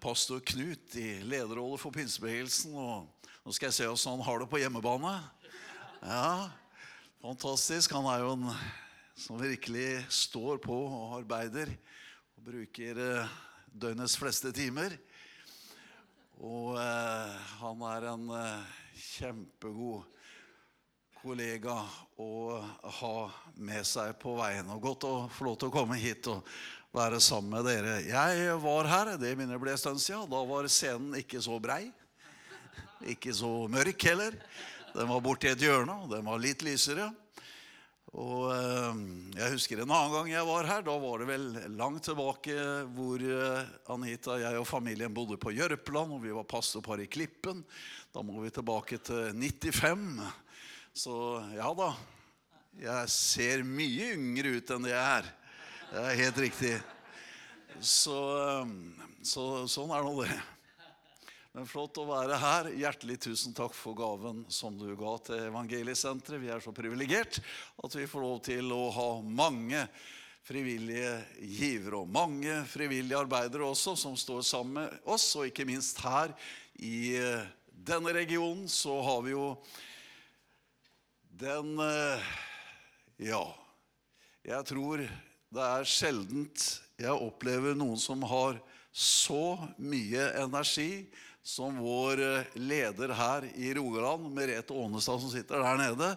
pastor Knut i lederrolle for pinsebevegelsen. Og nå skal jeg se hvordan han har det på hjemmebane. Ja, fantastisk. Han er jo en som virkelig står på og arbeider. Og bruker eh, døgnets fleste timer. Og eh, han er en eh, kjempegod kollega å ha med seg på veien. Og godt å få lov til å komme hit og være sammen med dere. Jeg var her, det minner ble en stund siden. Da var scenen ikke så brei. Ikke så mørk heller. Den var borti et hjørne, og den var litt lysere. Og eh, Jeg husker en annen gang jeg var her. Da var det vel langt tilbake hvor eh, Anita, jeg og familien bodde på Jørpeland, og vi var pastorpar i Klippen. Da må vi tilbake til 95. Så ja da. Jeg ser mye yngre ut enn det jeg er. Det er helt riktig. Så, så sånn er nå det. Men flott å være her. Hjertelig tusen takk for gaven som du ga til Evangeliesenteret. Vi er så privilegert at vi får lov til å ha mange frivillige givere og mange frivillige arbeidere også som står sammen med oss. Og ikke minst her i eh, denne regionen så har vi jo den eh, Ja, jeg tror det er sjeldent jeg opplever noen som har så mye energi som vår eh, leder her i Rogaland, Merete Aanestad, som sitter der nede.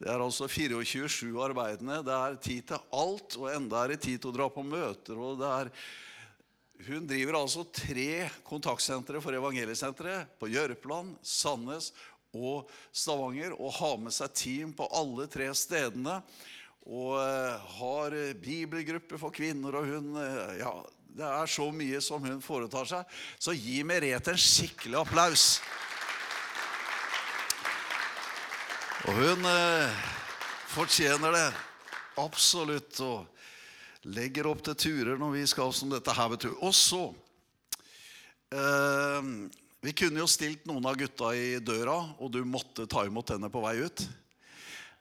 Det er altså 24-7 arbeidende. Det er tid til alt, og enda er det tid til å dra på møter. og det er hun driver altså tre kontaktsentre for Evangeliesenteret på Jørpeland, Sandnes og Stavanger, og har med seg team på alle tre stedene og eh, har bibelgruppe for kvinner, og hun eh, Ja, det er så mye som hun foretar seg. Så gi Merete en skikkelig applaus. Og hun eh, fortjener det absolutt. Og legger opp til turer når vi skal som dette her betyr. Og så eh, Vi kunne jo stilt noen av gutta i døra, og du måtte ta imot henne på vei ut.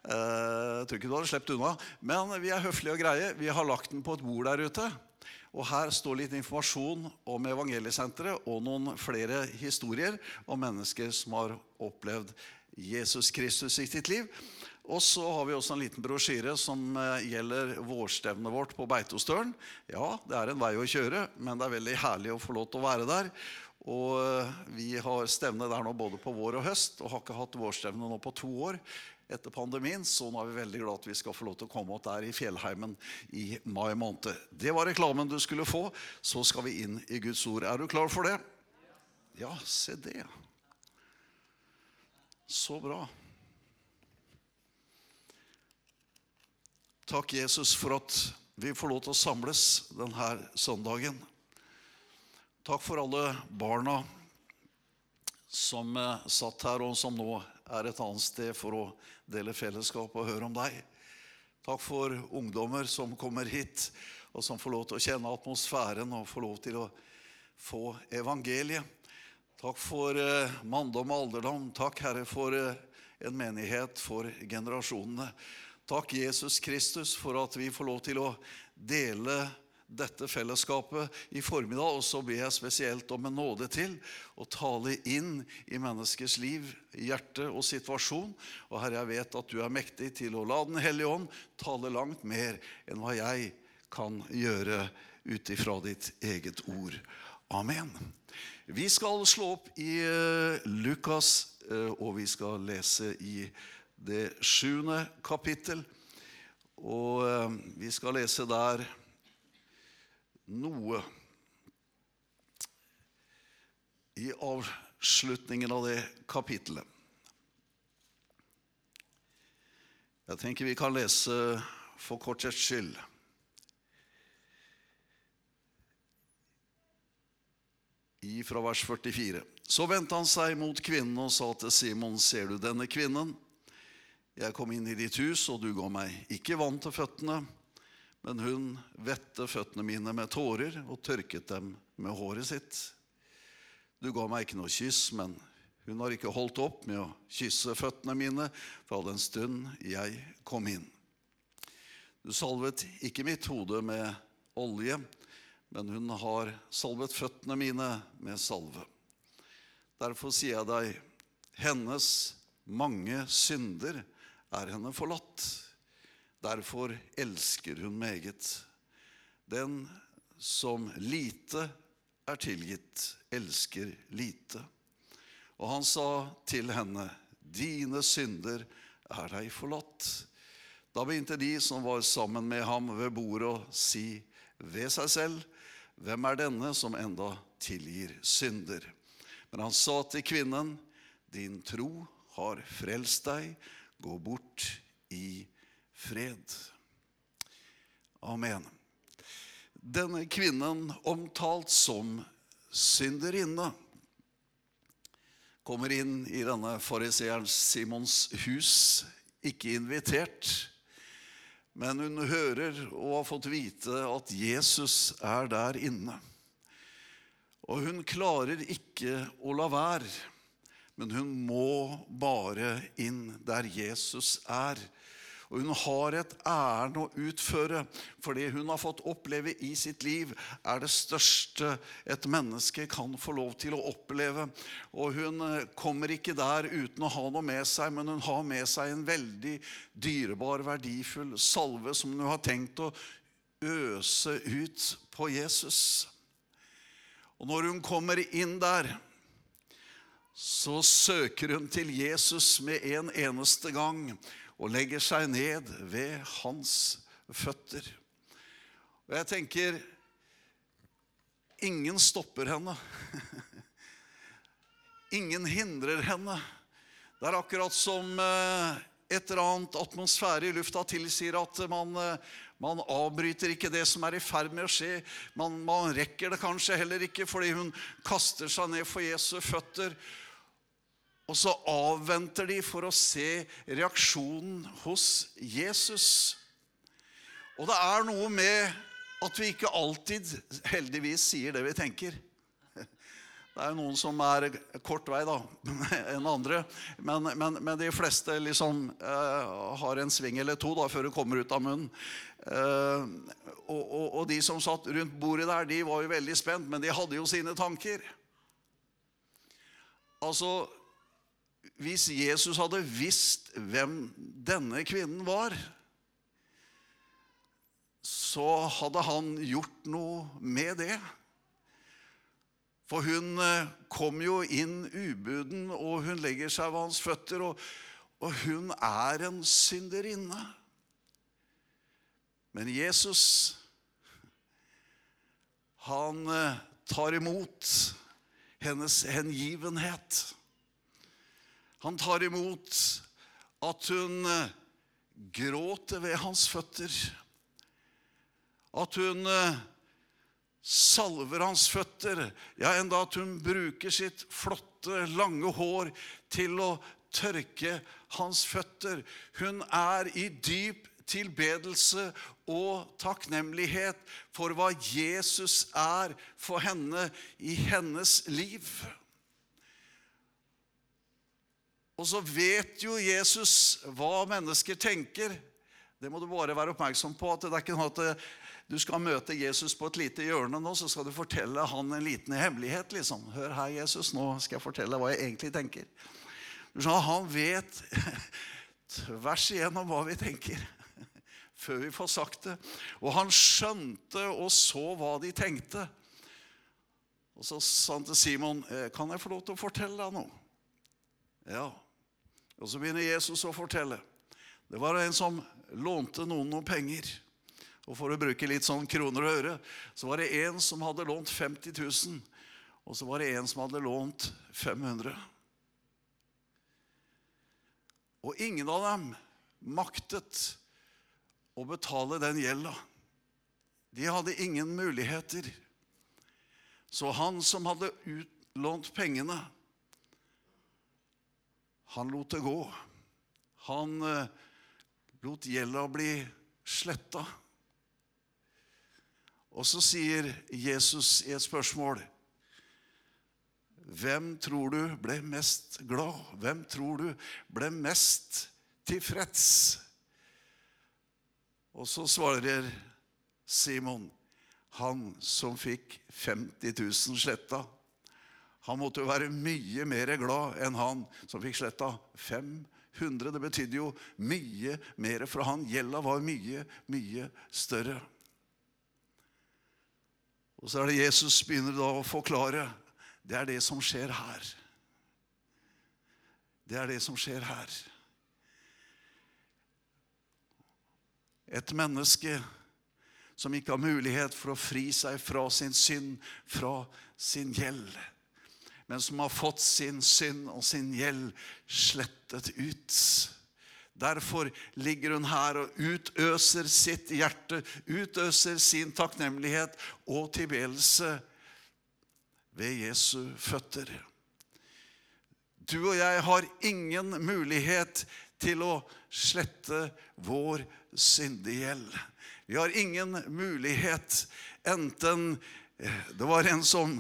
Eh, jeg tror ikke du hadde sluppet unna. Men vi er høflige og greie. Vi har lagt den på et bord der ute. Og Her står litt informasjon om Evangeliesenteret og noen flere historier om mennesker som har opplevd Jesus Kristus i sitt liv. Og så har vi også en liten brosjyre som eh, gjelder vårstevnet vårt på Beitostølen. Ja, det er en vei å kjøre, men det er veldig herlig å få lov til å være der. Og eh, Vi har stevne der nå både på vår og høst, og har ikke hatt vårstevne nå på to år etter pandemien, så nå er vi veldig glad at vi skal få lov til å komme opp der i fjellheimen i mai måned. Det var reklamen du skulle få. Så skal vi inn i Guds ord. Er du klar for det? Ja, se det. Så bra. Takk, Jesus, for at vi får lov til å samles denne søndagen. Takk for alle barna som eh, satt her, og som nå er et annet sted for å dele fellesskap og høre om deg. Takk for ungdommer som kommer hit, og som får lov til å kjenne atmosfæren og får lov til å få evangeliet. Takk for eh, manndom og alderdom. Takk, Herre, for eh, en menighet for generasjonene. Takk, Jesus Kristus, for at vi får lov til å dele dette fellesskapet i formiddag. Og så ber jeg spesielt om en nåde til å tale inn i menneskers liv, hjerte og situasjon. Og Herre, jeg vet at du er mektig til å la Den hellige ånd tale langt mer enn hva jeg kan gjøre ut ifra ditt eget ord. Amen. Vi skal slå opp i eh, Lukas, eh, og vi skal lese i det sjuende kapittel. Og eh, vi skal lese der noe i avslutningen av det kapitlet. Jeg tenker vi kan lese for korthets skyld. I fra vers 44. Så vendte han seg mot kvinnen og sa til Simon, ser du denne kvinnen? Jeg kom inn i ditt hus, og du ga meg ikke vann til føttene men hun vette føttene mine med tårer og tørket dem med håret sitt. Du ga meg ikke noe kyss, men hun har ikke holdt opp med å kysse føttene mine fra den stund jeg kom inn. Du salvet ikke mitt hode med olje, men hun har salvet føttene mine med salve. Derfor sier jeg deg, hennes mange synder er henne forlatt. Derfor elsker hun meget. Den som lite er tilgitt, elsker lite. Og han sa til henne, dine synder er deg forlatt. Da begynte de som var sammen med ham ved bordet å si ved seg selv, hvem er denne som enda tilgir synder? Men han sa til kvinnen, din tro har frelst deg, gå bort i fred. Amen. Denne kvinnen, omtalt som synderinne, kommer inn i denne fariseeren Simons hus, ikke invitert. Men hun hører og har fått vite at Jesus er der inne. Og hun klarer ikke å la være, men hun må bare inn der Jesus er. Og hun har et ærend å utføre, for det hun har fått oppleve i sitt liv, er det største et menneske kan få lov til å oppleve. Og hun eh, kommer ikke der uten å ha noe med seg, men hun har med seg en veldig dyrebar, verdifull salve som hun har tenkt å øse ut på Jesus. Og når hun kommer inn der, så søker hun til Jesus med en eneste gang og legger seg ned ved hans føtter. Og jeg tenker ingen stopper henne. Ingen hindrer henne. Det er akkurat som eh, et eller annet atmosfære i lufta tilsier at man, eh, man avbryter ikke det som er i ferd med å skje. Man, man rekker det kanskje heller ikke fordi hun kaster seg ned for Jesu føtter og så avventer de for å se reaksjonen hos Jesus. Og det er noe med at vi ikke alltid heldigvis sier det vi tenker. Det er noen som er kort vei da, enn andre. Men, men, men de fleste liksom eh, har en sving eller to da, før det kommer ut av munnen. Eh, og, og, og, de som satt rundt bordet der, de var jo veldig spent, men de hadde jo sine tanker. Altså, hvis Jesus hadde visst hvem denne kvinnen var, så hadde han gjort noe med det. For hun eh, kom jo inn ubuden, og hun legger seg ved hans føtter, og, og hun er en synderinne. Men Jesus, han eh, tar imot hennes hengivenhet. Han tar imot at hun eh, gråter ved hans føtter. At hun eh, salver hans føtter. Ja, enda at hun bruker sitt flotte, lange hår til å tørke hans føtter. Hun er i dyp tilbedelse og takknemlighet for hva Jesus er for henne i hennes liv. Og så vet jo Jesus hva mennesker tenker. Det må du bare være oppmerksom på. at det er ikke noe at du skal møte Jesus på et lite hjørne nå, så skal du fortelle han en liten hemmelighet. liksom. Hør her, Jesus, nå skal jeg fortelle deg hva jeg egentlig tenker. Han vet tvers igjennom hva vi tenker før vi får sagt det. Og han skjønte og så hva de tenkte. Og så sa han til Simon, «Eh, 'Kan jeg få lov til å fortelle deg noe?' Ja. Og så begynner Jesus å fortelle. Det var en som lånte noen noen penger. Og for å bruke litt sånn kroner og øre, så var det en som hadde lånt 50 000. Og så var det en som hadde lånt 500. Og ingen av dem maktet å betale den gjelda. De hadde ingen muligheter. Så han som hadde utlånt pengene, han lot det gå. Han eh, lot gjelda bli sletta. Og så sier Jesus i et spørsmål Hvem tror du ble mest glad? Hvem tror du ble mest tilfreds? Og så svarer Simon, han som fikk 50 000 sletta. Han måtte jo være mye mer glad enn han som fikk sletta 500. Det betydde jo mye mer for han. Gjelda var mye, mye større. Og så er det Jesus begynner da å forklare. Det er det som skjer her. Det er det som skjer her. Et menneske som ikke har mulighet for å fri seg fra sin synd, fra sin gjeld, men som har fått sin synd og sin gjeld slettet ut. Derfor ligger hun her og utøser sitt hjerte, utøser sin takknemlighet og tilbedelse ved Jesu føtter. Du og jeg har ingen mulighet til å slette vår syndegjeld. Vi har ingen mulighet, enten Det var en som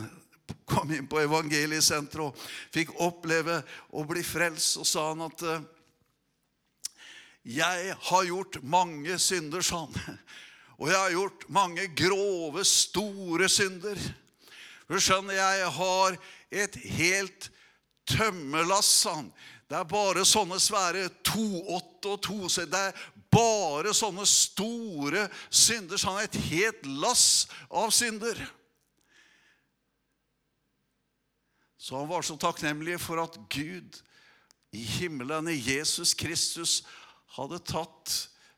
kom inn på evangeliesenteret og fikk oppleve å bli frelst, og sa han at 'Jeg har gjort mange synder', sa han. 'Og jeg har gjort mange grove, store synder.' For skjønner, jeg har et helt tømmelass, sa han. Det er bare sånne svære 2,8 og 2, så det er bare sånne store synder. Så han et helt lass av synder. Så han var så takknemlig for at Gud i himmelen, i Jesus Kristus, hadde tatt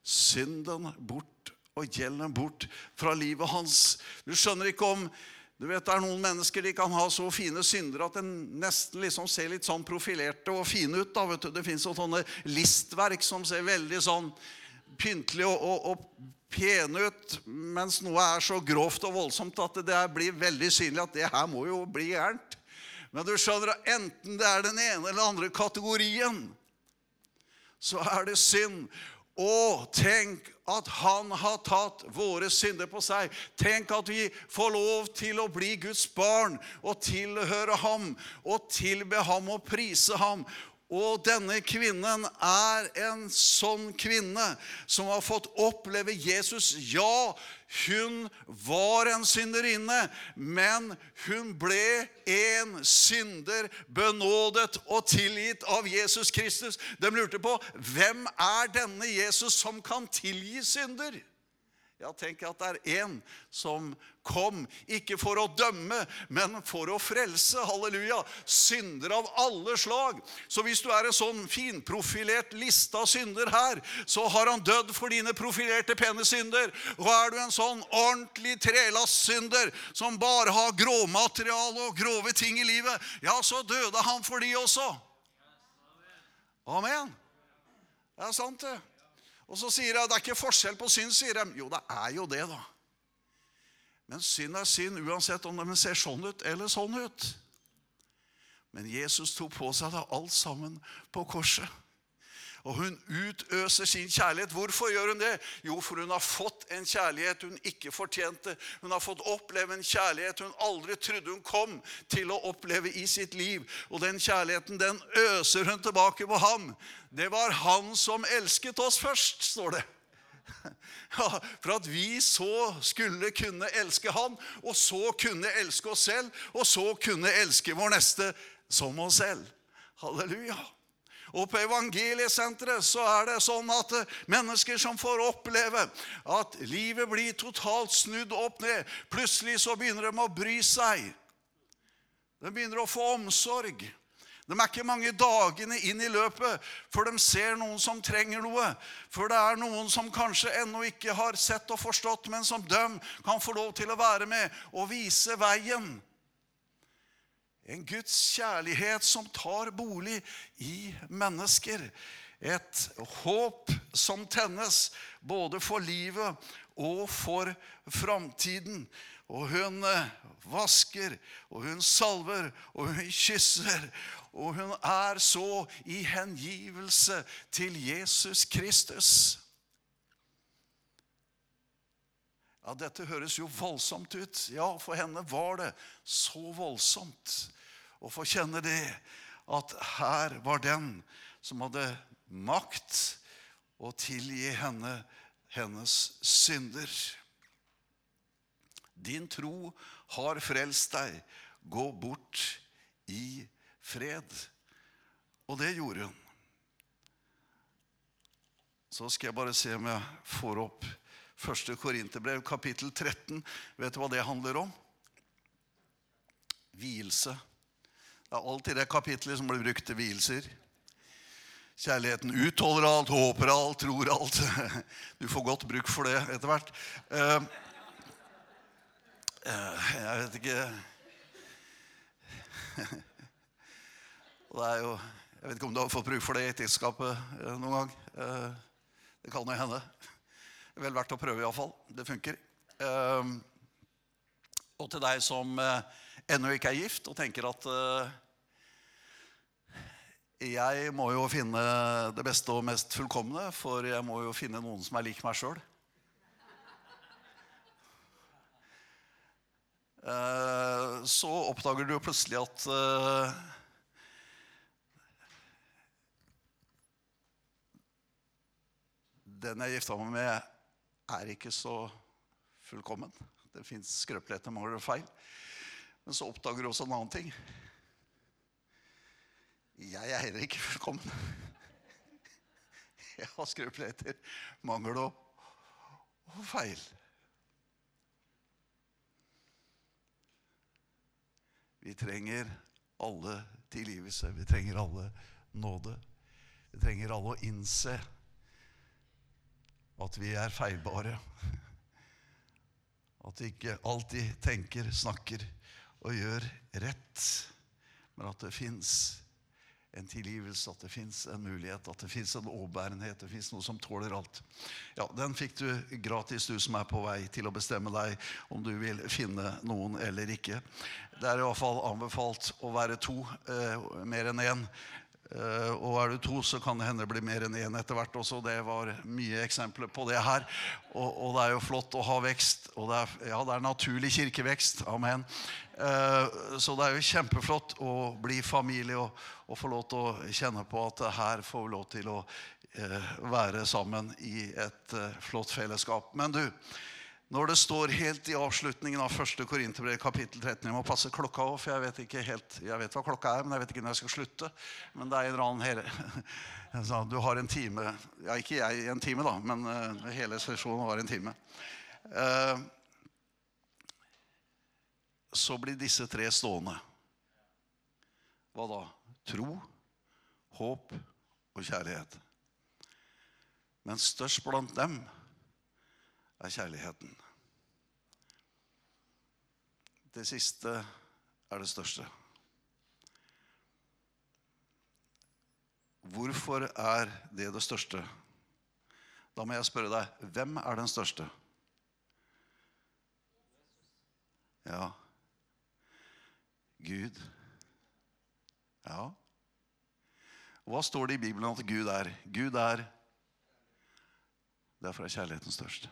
synden bort og gjelden bort fra livet hans. Du skjønner ikke om du vet, Det er noen mennesker de kan ha så fine synder at de nesten liksom ser litt sånn profilerte og fine ut. da, vet du. Det fins sånne listverk som ser veldig sånn pyntelige og, og, og, pene ut, mens noe er så grovt og voldsomt at det blir veldig synlig at det her må jo bli gærent. Men du skjønner, enten det er den ene eller den andre kategorien, så er det synd. Og tenk at han har tatt våre synder på seg. Tenk at vi får lov til å bli Guds barn og tilhøre ham og tilbe ham og prise ham. Og denne kvinnen er en sånn kvinne som har fått oppleve Jesus. Ja, hun var en synderinne, men hun ble en synder, benådet og tilgitt av Jesus Kristus. De lurte på hvem er denne Jesus som kan tilgi synder? Ja, tenk at det er én som kom, ikke for å dømme, men for å frelse. Halleluja. Synder av alle slag. Så hvis du er en sånn finprofilert liste av synder her, så har han dødd for dine profilerte, pene synder. Og er du en sånn ordentlig trelastsynder som bare har gråmateriale og grove ting i livet, ja, så døde han for de også. Amen. Det er sant, det. Og så sier jeg det er ikke forskjell på synd, sier de. Jo, det er jo det, da. Men synd er synd uansett om den ser sånn ut eller sånn ut. Men Jesus tok på seg det alt sammen på korset. Og hun utøser sin kjærlighet. Hvorfor gjør hun det? Jo, for hun har fått en kjærlighet hun ikke fortjente. Hun har fått oppleve en kjærlighet hun aldri trodde hun kom til å oppleve i sitt liv. Og den kjærligheten, den øser hun tilbake på ham. Det var han som elsket oss først, står det. Ja, for at vi så skulle kunne elske han, og så kunne elske oss selv, og så kunne elske vår neste som oss selv. Halleluja. Og på evangeliesenteret så er det sånn at eh, mennesker som får oppleve at livet blir totalt snudd opp ned, plutselig så begynner de å bry seg. De begynner å få omsorg. De er ikke mange dagene inn i løpet før de ser noen som trenger noe. For det er noen som kanskje ennå ikke har sett og forstått, men som de kan få lov til å være med og vise veien. En Guds kjærlighet som tar bolig i mennesker. Et håp som tennes både for livet og for framtiden. Og hun eh, vasker, og hun salver, og hun kysser. Og hun er så i hengivelse til Jesus Kristus. Ja, Dette høres jo voldsomt ut. Ja, for henne var det så voldsomt og få kjenne det at her var den som hadde makt å tilgi henne hennes synder. Din tro har frelst deg. Gå bort i fred. Og det gjorde hun. Så skal jeg bare se om jeg får opp 1. Korinterbrev, kapittel 13. Vet du hva det handler om? Vielse. Det er alltid det kapitlet som blir brukt til vielser. Kjærligheten utholder alt, håper alt, tror alt. Du får godt bruk for det etter hvert. Eh, eh, jeg vet ikke Det er jo Jeg vet ikke om du har fått bruk for det i ekteskapet eh, noen gang. Det kan jo hende. Vel verdt å prøve, iallfall. Det funker. Og til deg som ennå ikke er gift og tenker at jeg må jo finne det beste og mest fullkomne, for jeg må jo finne noen som er lik meg sjøl. Eh, så oppdager du jo plutselig at eh, Den jeg gifta meg med, er ikke så fullkommen. Det fins skrøpeligheter, mangler og feil. Men så oppdager du også en annen ting. Jeg er heller ikke fullkommen. Jeg har skrøpeligheter, mangel og, og feil. Vi trenger alle tilgivelse. Vi trenger alle nåde. Vi trenger alle å innse at vi er feilbare. At vi ikke alltid tenker, snakker og gjør rett, men at det fins en tilgivelse, at det fins en mulighet, at det fins en overbærenhet, det fins noe som tåler alt. Ja, Den fikk du gratis, du som er på vei til å bestemme deg om du vil finne noen eller ikke. Det er i hvert fall anbefalt å være to, eh, mer enn én. Uh, og er du to, så kan det hende det blir mer enn én etter hvert også. Det var mye eksempler på det her. Og, og det er jo flott å ha vekst. Og det er, ja, det er naturlig kirkevekst. Amen. Uh, så det er jo kjempeflott å bli familie og, og, få lov til å kjenne på at her får vi lov til å uh, være sammen i et flott fellesskap. Men du, når det står helt i avslutningen av 1. Korinterbrev kapittel 13 Jeg må passe klokka òg, for jeg vet ikke helt, jeg vet hva klokka er, men jeg vet ikke når jeg skal slutte. Men det er en eller annen hele, sa, Du har en time Ja, ikke jeg en time, da, men uh, hele sesjonen var en time. Uh, så blir disse tre stående. Hva da? Tro, håp og kjærlighet. Men størst blant dem er kjærligheten. Det siste er det største. Hvorfor er det det største? Da må jeg spørre deg hvem er den største? Ja Gud. Ja. Hva står det i Bibelen at Gud er? Gud er Derfor er kjærligheten størst.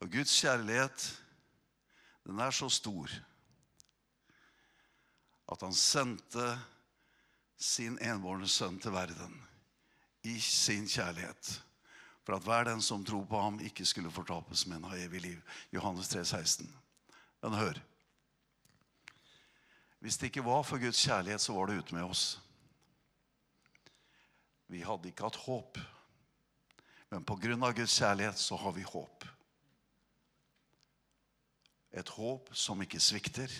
Og Guds kjærlighet, den er så stor at han sendte sin enbårne sønn til verden i sin kjærlighet. For at hver den som tror på ham, ikke skulle fortapes, men ha evig liv. Johannes 3, 16. Men hør. Hvis det ikke var for Guds kjærlighet, så var det ute med oss. Vi hadde ikke hatt håp. Men på grunn av Guds kjærlighet så har vi håp. Et håp som ikke svikter.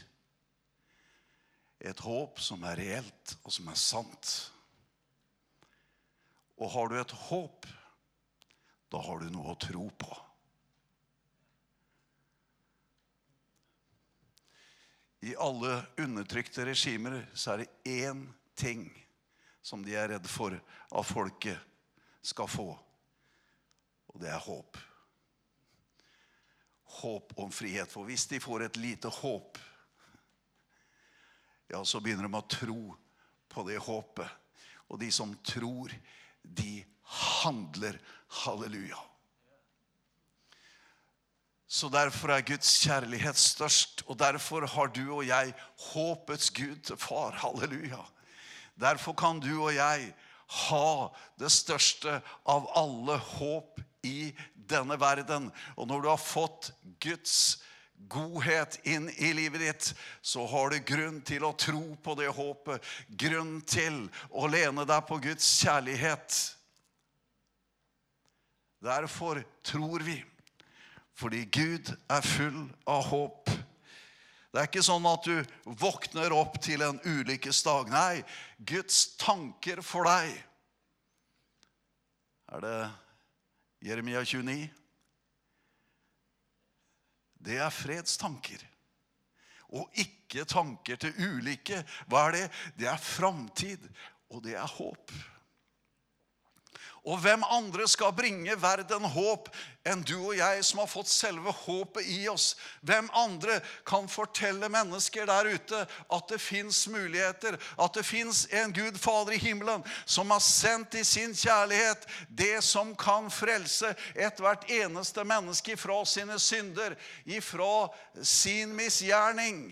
Et håp som er reelt, og som er sant. Og har du et håp, da har du noe å tro på. I alle undertrykte regimer så er det én ting som de er redd for at folket skal få, og det er håp håp om frihet. For hvis de får et lite håp, ja, så begynner de å tro på det håpet. Og de som tror, de handler. Halleluja. Så derfor er Guds kjærlighet størst, og derfor har du og jeg håpets Gud til far. Halleluja. Derfor kan du og jeg ha det største av alle håp i denne verden. Og når du har fått Guds godhet inn i livet ditt, så har du grunn til å tro på det håpet. Grunn til å lene deg på Guds kjærlighet. Derfor tror vi. Fordi Gud er full av håp. Det er ikke sånn at du våkner opp til en ulykkesdag. Nei, Guds tanker for deg Er det Jeremia 29? Det er fredstanker. Og ikke tanker til ulykke. Hva er det? Det er framtid, og det er håp. Og hvem andre skal bringe verden håp enn du og jeg som har fått selve håpet i oss? Hvem andre kan fortelle mennesker der ute at det fins muligheter, at det fins en Gud Fader i himmelen som har sendt i sin kjærlighet det som kan frelse ethvert eneste menneske ifra sine synder, ifra sin misgjerning?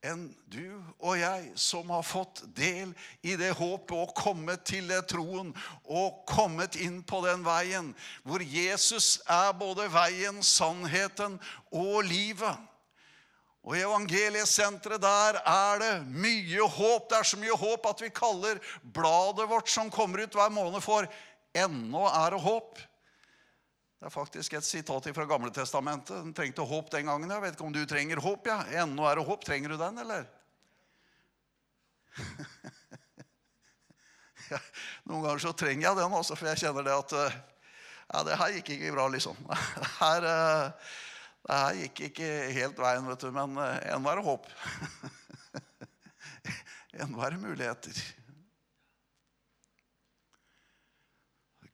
Enn du og jeg som har fått del i det håpet og kommet til det troen og kommet inn på den veien hvor Jesus er både veien, sannheten og livet. Og I evangeliesenteret der er det mye håp. Det er så mye håp at vi kaller bladet vårt som kommer ut hver måned, for 'Ennå er det håp'. Det er faktisk et sitat fra Gamle Testamentet. Den trengte håp den gangen. Jeg vet ikke om du trenger håp. ja. Ennå er det håp. Trenger du den, eller? noen ganger så trenger jeg den også, for jeg kjenner det at eh, ja, det her gikk ikke bra, liksom. Det her, eh, det her gikk ikke helt veien, vet du. Men eh, ennå er det håp. ennå er det muligheter.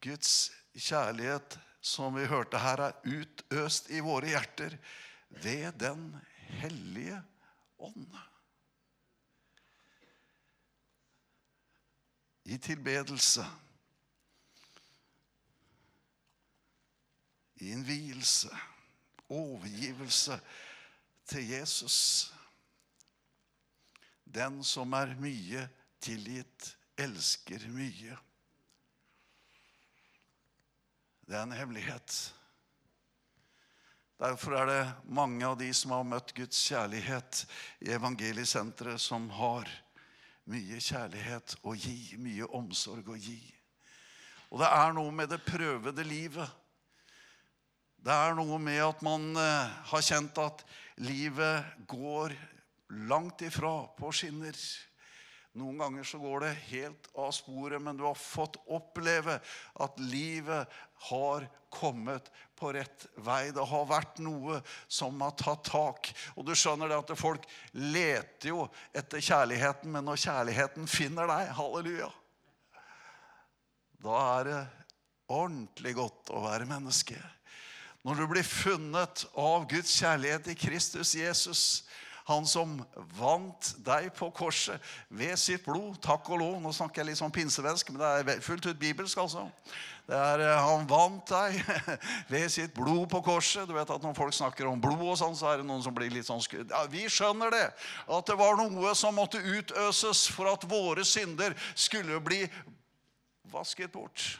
Guds kjærlighet som vi hørte her, er utøst i våre hjerter ved Den hellige ånd. I tilbedelse, i innvielse, overgivelse til Jesus. Den som er mye tilgitt, elsker mye. Det er en hemmelighet. Derfor er det mange av de som har møtt Guds kjærlighet i evangeliesenteret, som har mye kjærlighet å gi, mye omsorg å gi. Og det er noe med det prøvede livet. Det er noe med at man eh, har kjent at livet går langt ifra på skinner. Noen ganger så går det helt av sporet, men du har fått oppleve at livet har kommet på rett vei. Det har vært noe som har tatt tak. Og du skjønner det at folk leter jo etter kjærligheten, men når kjærligheten finner deg, halleluja, da er det ordentlig godt å være menneske. Når du blir funnet av Guds kjærlighet i Kristus Jesus, han som vant deg på korset ved sitt blod. Takk og lov. Nå snakker jeg litt sånn pinsevensk, men det er fullt ut bibelsk, altså. Er, eh, han vant deg ved sitt blod på korset. Du vet at Når folk snakker om blod, og sånn, så er det noen som blir litt sånn. Ja, vi skjønner det. At det var noe som måtte utøses for at våre synder skulle bli vasket bort.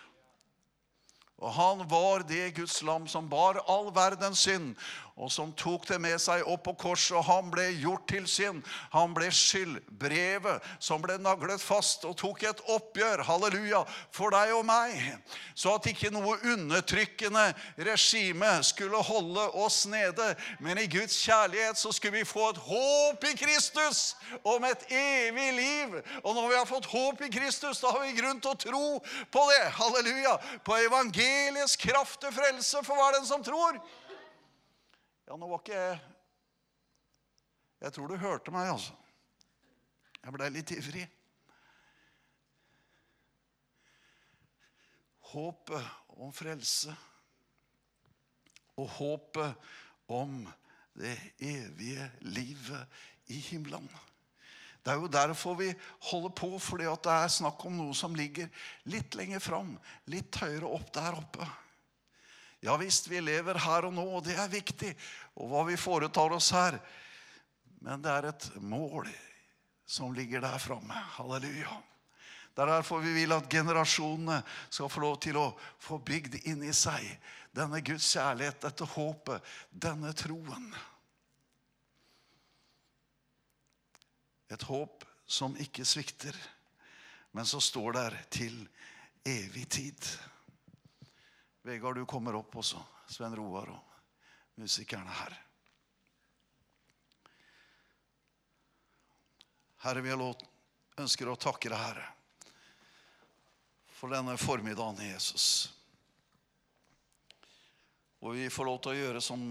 Og han var det Guds lam som bar all verdens synd og som tok det med seg opp på korset, og han ble gjort til synd. Han ble skyldbrevet som ble naglet fast og tok et oppgjør, halleluja, for deg og meg. Så at ikke noe undertrykkende regime skulle holde oss nede. Men i Guds kjærlighet så skulle vi få et håp i Kristus om et evig liv. Og når vi har fått håp i Kristus, da har vi grunn til å tro på det. Halleluja. På evangeliets kraft til frelse for hver den som tror. Ja, nå var ikke jeg Jeg tror du hørte meg, altså. Jeg ble litt ivrig. Håpet om frelse og håpet om det evige livet i himmelen. Det er jo derfor vi holder på, fordi det er snakk om noe som ligger litt lenger fram, litt høyere opp der oppe. Ja visst, vi lever her og nå, og det er viktig, og hva vi foretar oss her. Men det er et mål som ligger der framme. Halleluja. Det er derfor vi vil at generasjonene skal få lov til å få bygd inni seg denne Guds kjærlighet, dette håpet, denne troen. Et håp som ikke svikter, men som står der til evig tid. Vegard, du kommer opp også. Sven Roar og musikerne her. Herre, vi ønsker å takke deg, Herre, for denne formiddagen, Jesus. Og vi får lov til å gjøre som